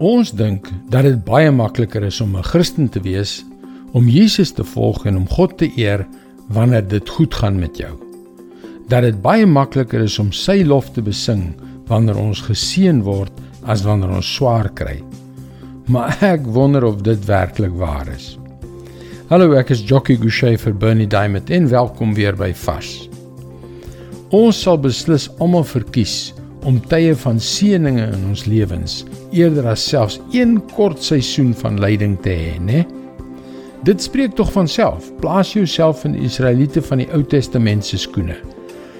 Ons dink dat dit baie makliker is om 'n Christen te wees, om Jesus te volg en om God te eer wanneer dit goed gaan met jou. Dat dit baie makliker is om sy lof te besing wanneer ons geseën word as wanneer ons swaar kry. Maar ek wonder of dit werklik waar is. Hallo, ek is Jockey Gouchee vir Bernie Diamond en welkom weer by Fas. Ons sal beslis almal verkies om tye van seëninge in ons lewens eerder as selfs een kort seisoen van lyding te hê, né? Dit spreek tog van self. Plaas jouself in die Israeliete van die Ou Testament se skoene.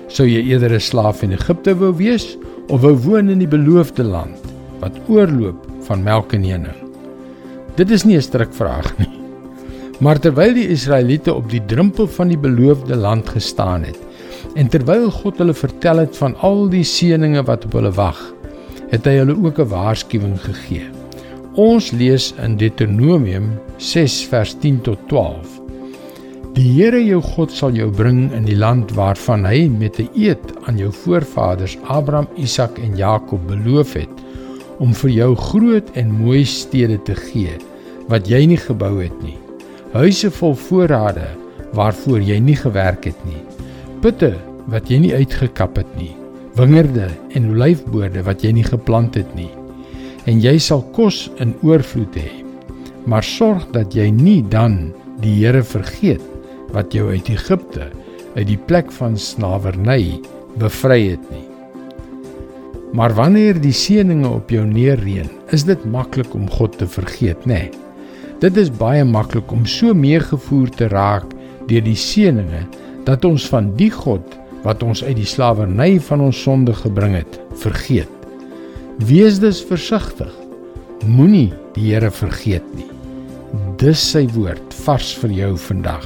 Sou jy eerder 'n slaaf in Egipte wou wees of wou woon in die beloofde land wat oorloop van melk en honing? Dit is nie 'n strikvraag nie. Maar terwyl die Israeliete op die drempel van die beloofde land gestaan het en terwyl God hulle vertel het van al die seënings wat op hulle wag, het hy hulle ook 'n waarskuwing gegee. Ons lees in Deuteronomium 6 vers 10 tot 12. Die Here jou God sal jou bring in die land waarvan hy met 'n eed aan jou voorvaders Abraham, Isak en Jakob beloof het om vir jou groot en mooi stede te gee wat jy nie gebou het nie. Huise vol voorrade waarvoor jy nie gewerk het nie. Putte wat jy nie uitgekap het nie wingerde en olyfboorde wat jy nie geplant het nie. En jy sal kos in oorvloed hê. Maar sorg dat jy nie dan die Here vergeet wat jou uit Egipte, uit die plek van slawerny bevry het nie. Maar wanneer die seëninge op jou neerreën, is dit maklik om God te vergeet, nê? Nee. Dit is baie maklik om so meegevoer te raak deur die seëninge dat ons van die God wat ons uit die slawerny van ons sonde gebring het, vergeet. Wees dus versigtig. Moenie die Here vergeet nie. Dis sy woord vars vir jou vandag.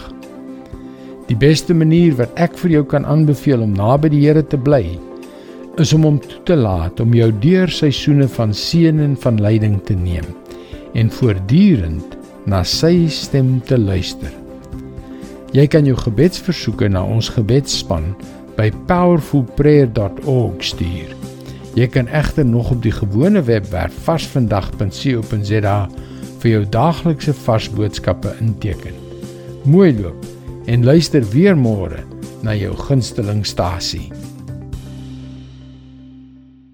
Die beste manier wat ek vir jou kan aanbeveel om naby die Here te bly, is om hom toe te laat om jou deur seisoene van seën en van lyding te neem en voortdurend na sy stem te luister. Jy kan jou gebedsversoeke na ons gebedsspan by powerfulprayer.org stuur. Jy kan egter nog op die gewone webwerf varsvandag.co.za vir jou daaglikse vars boodskappe inteken. Mooi loop en luister weer môre na jou gunsteling stasie.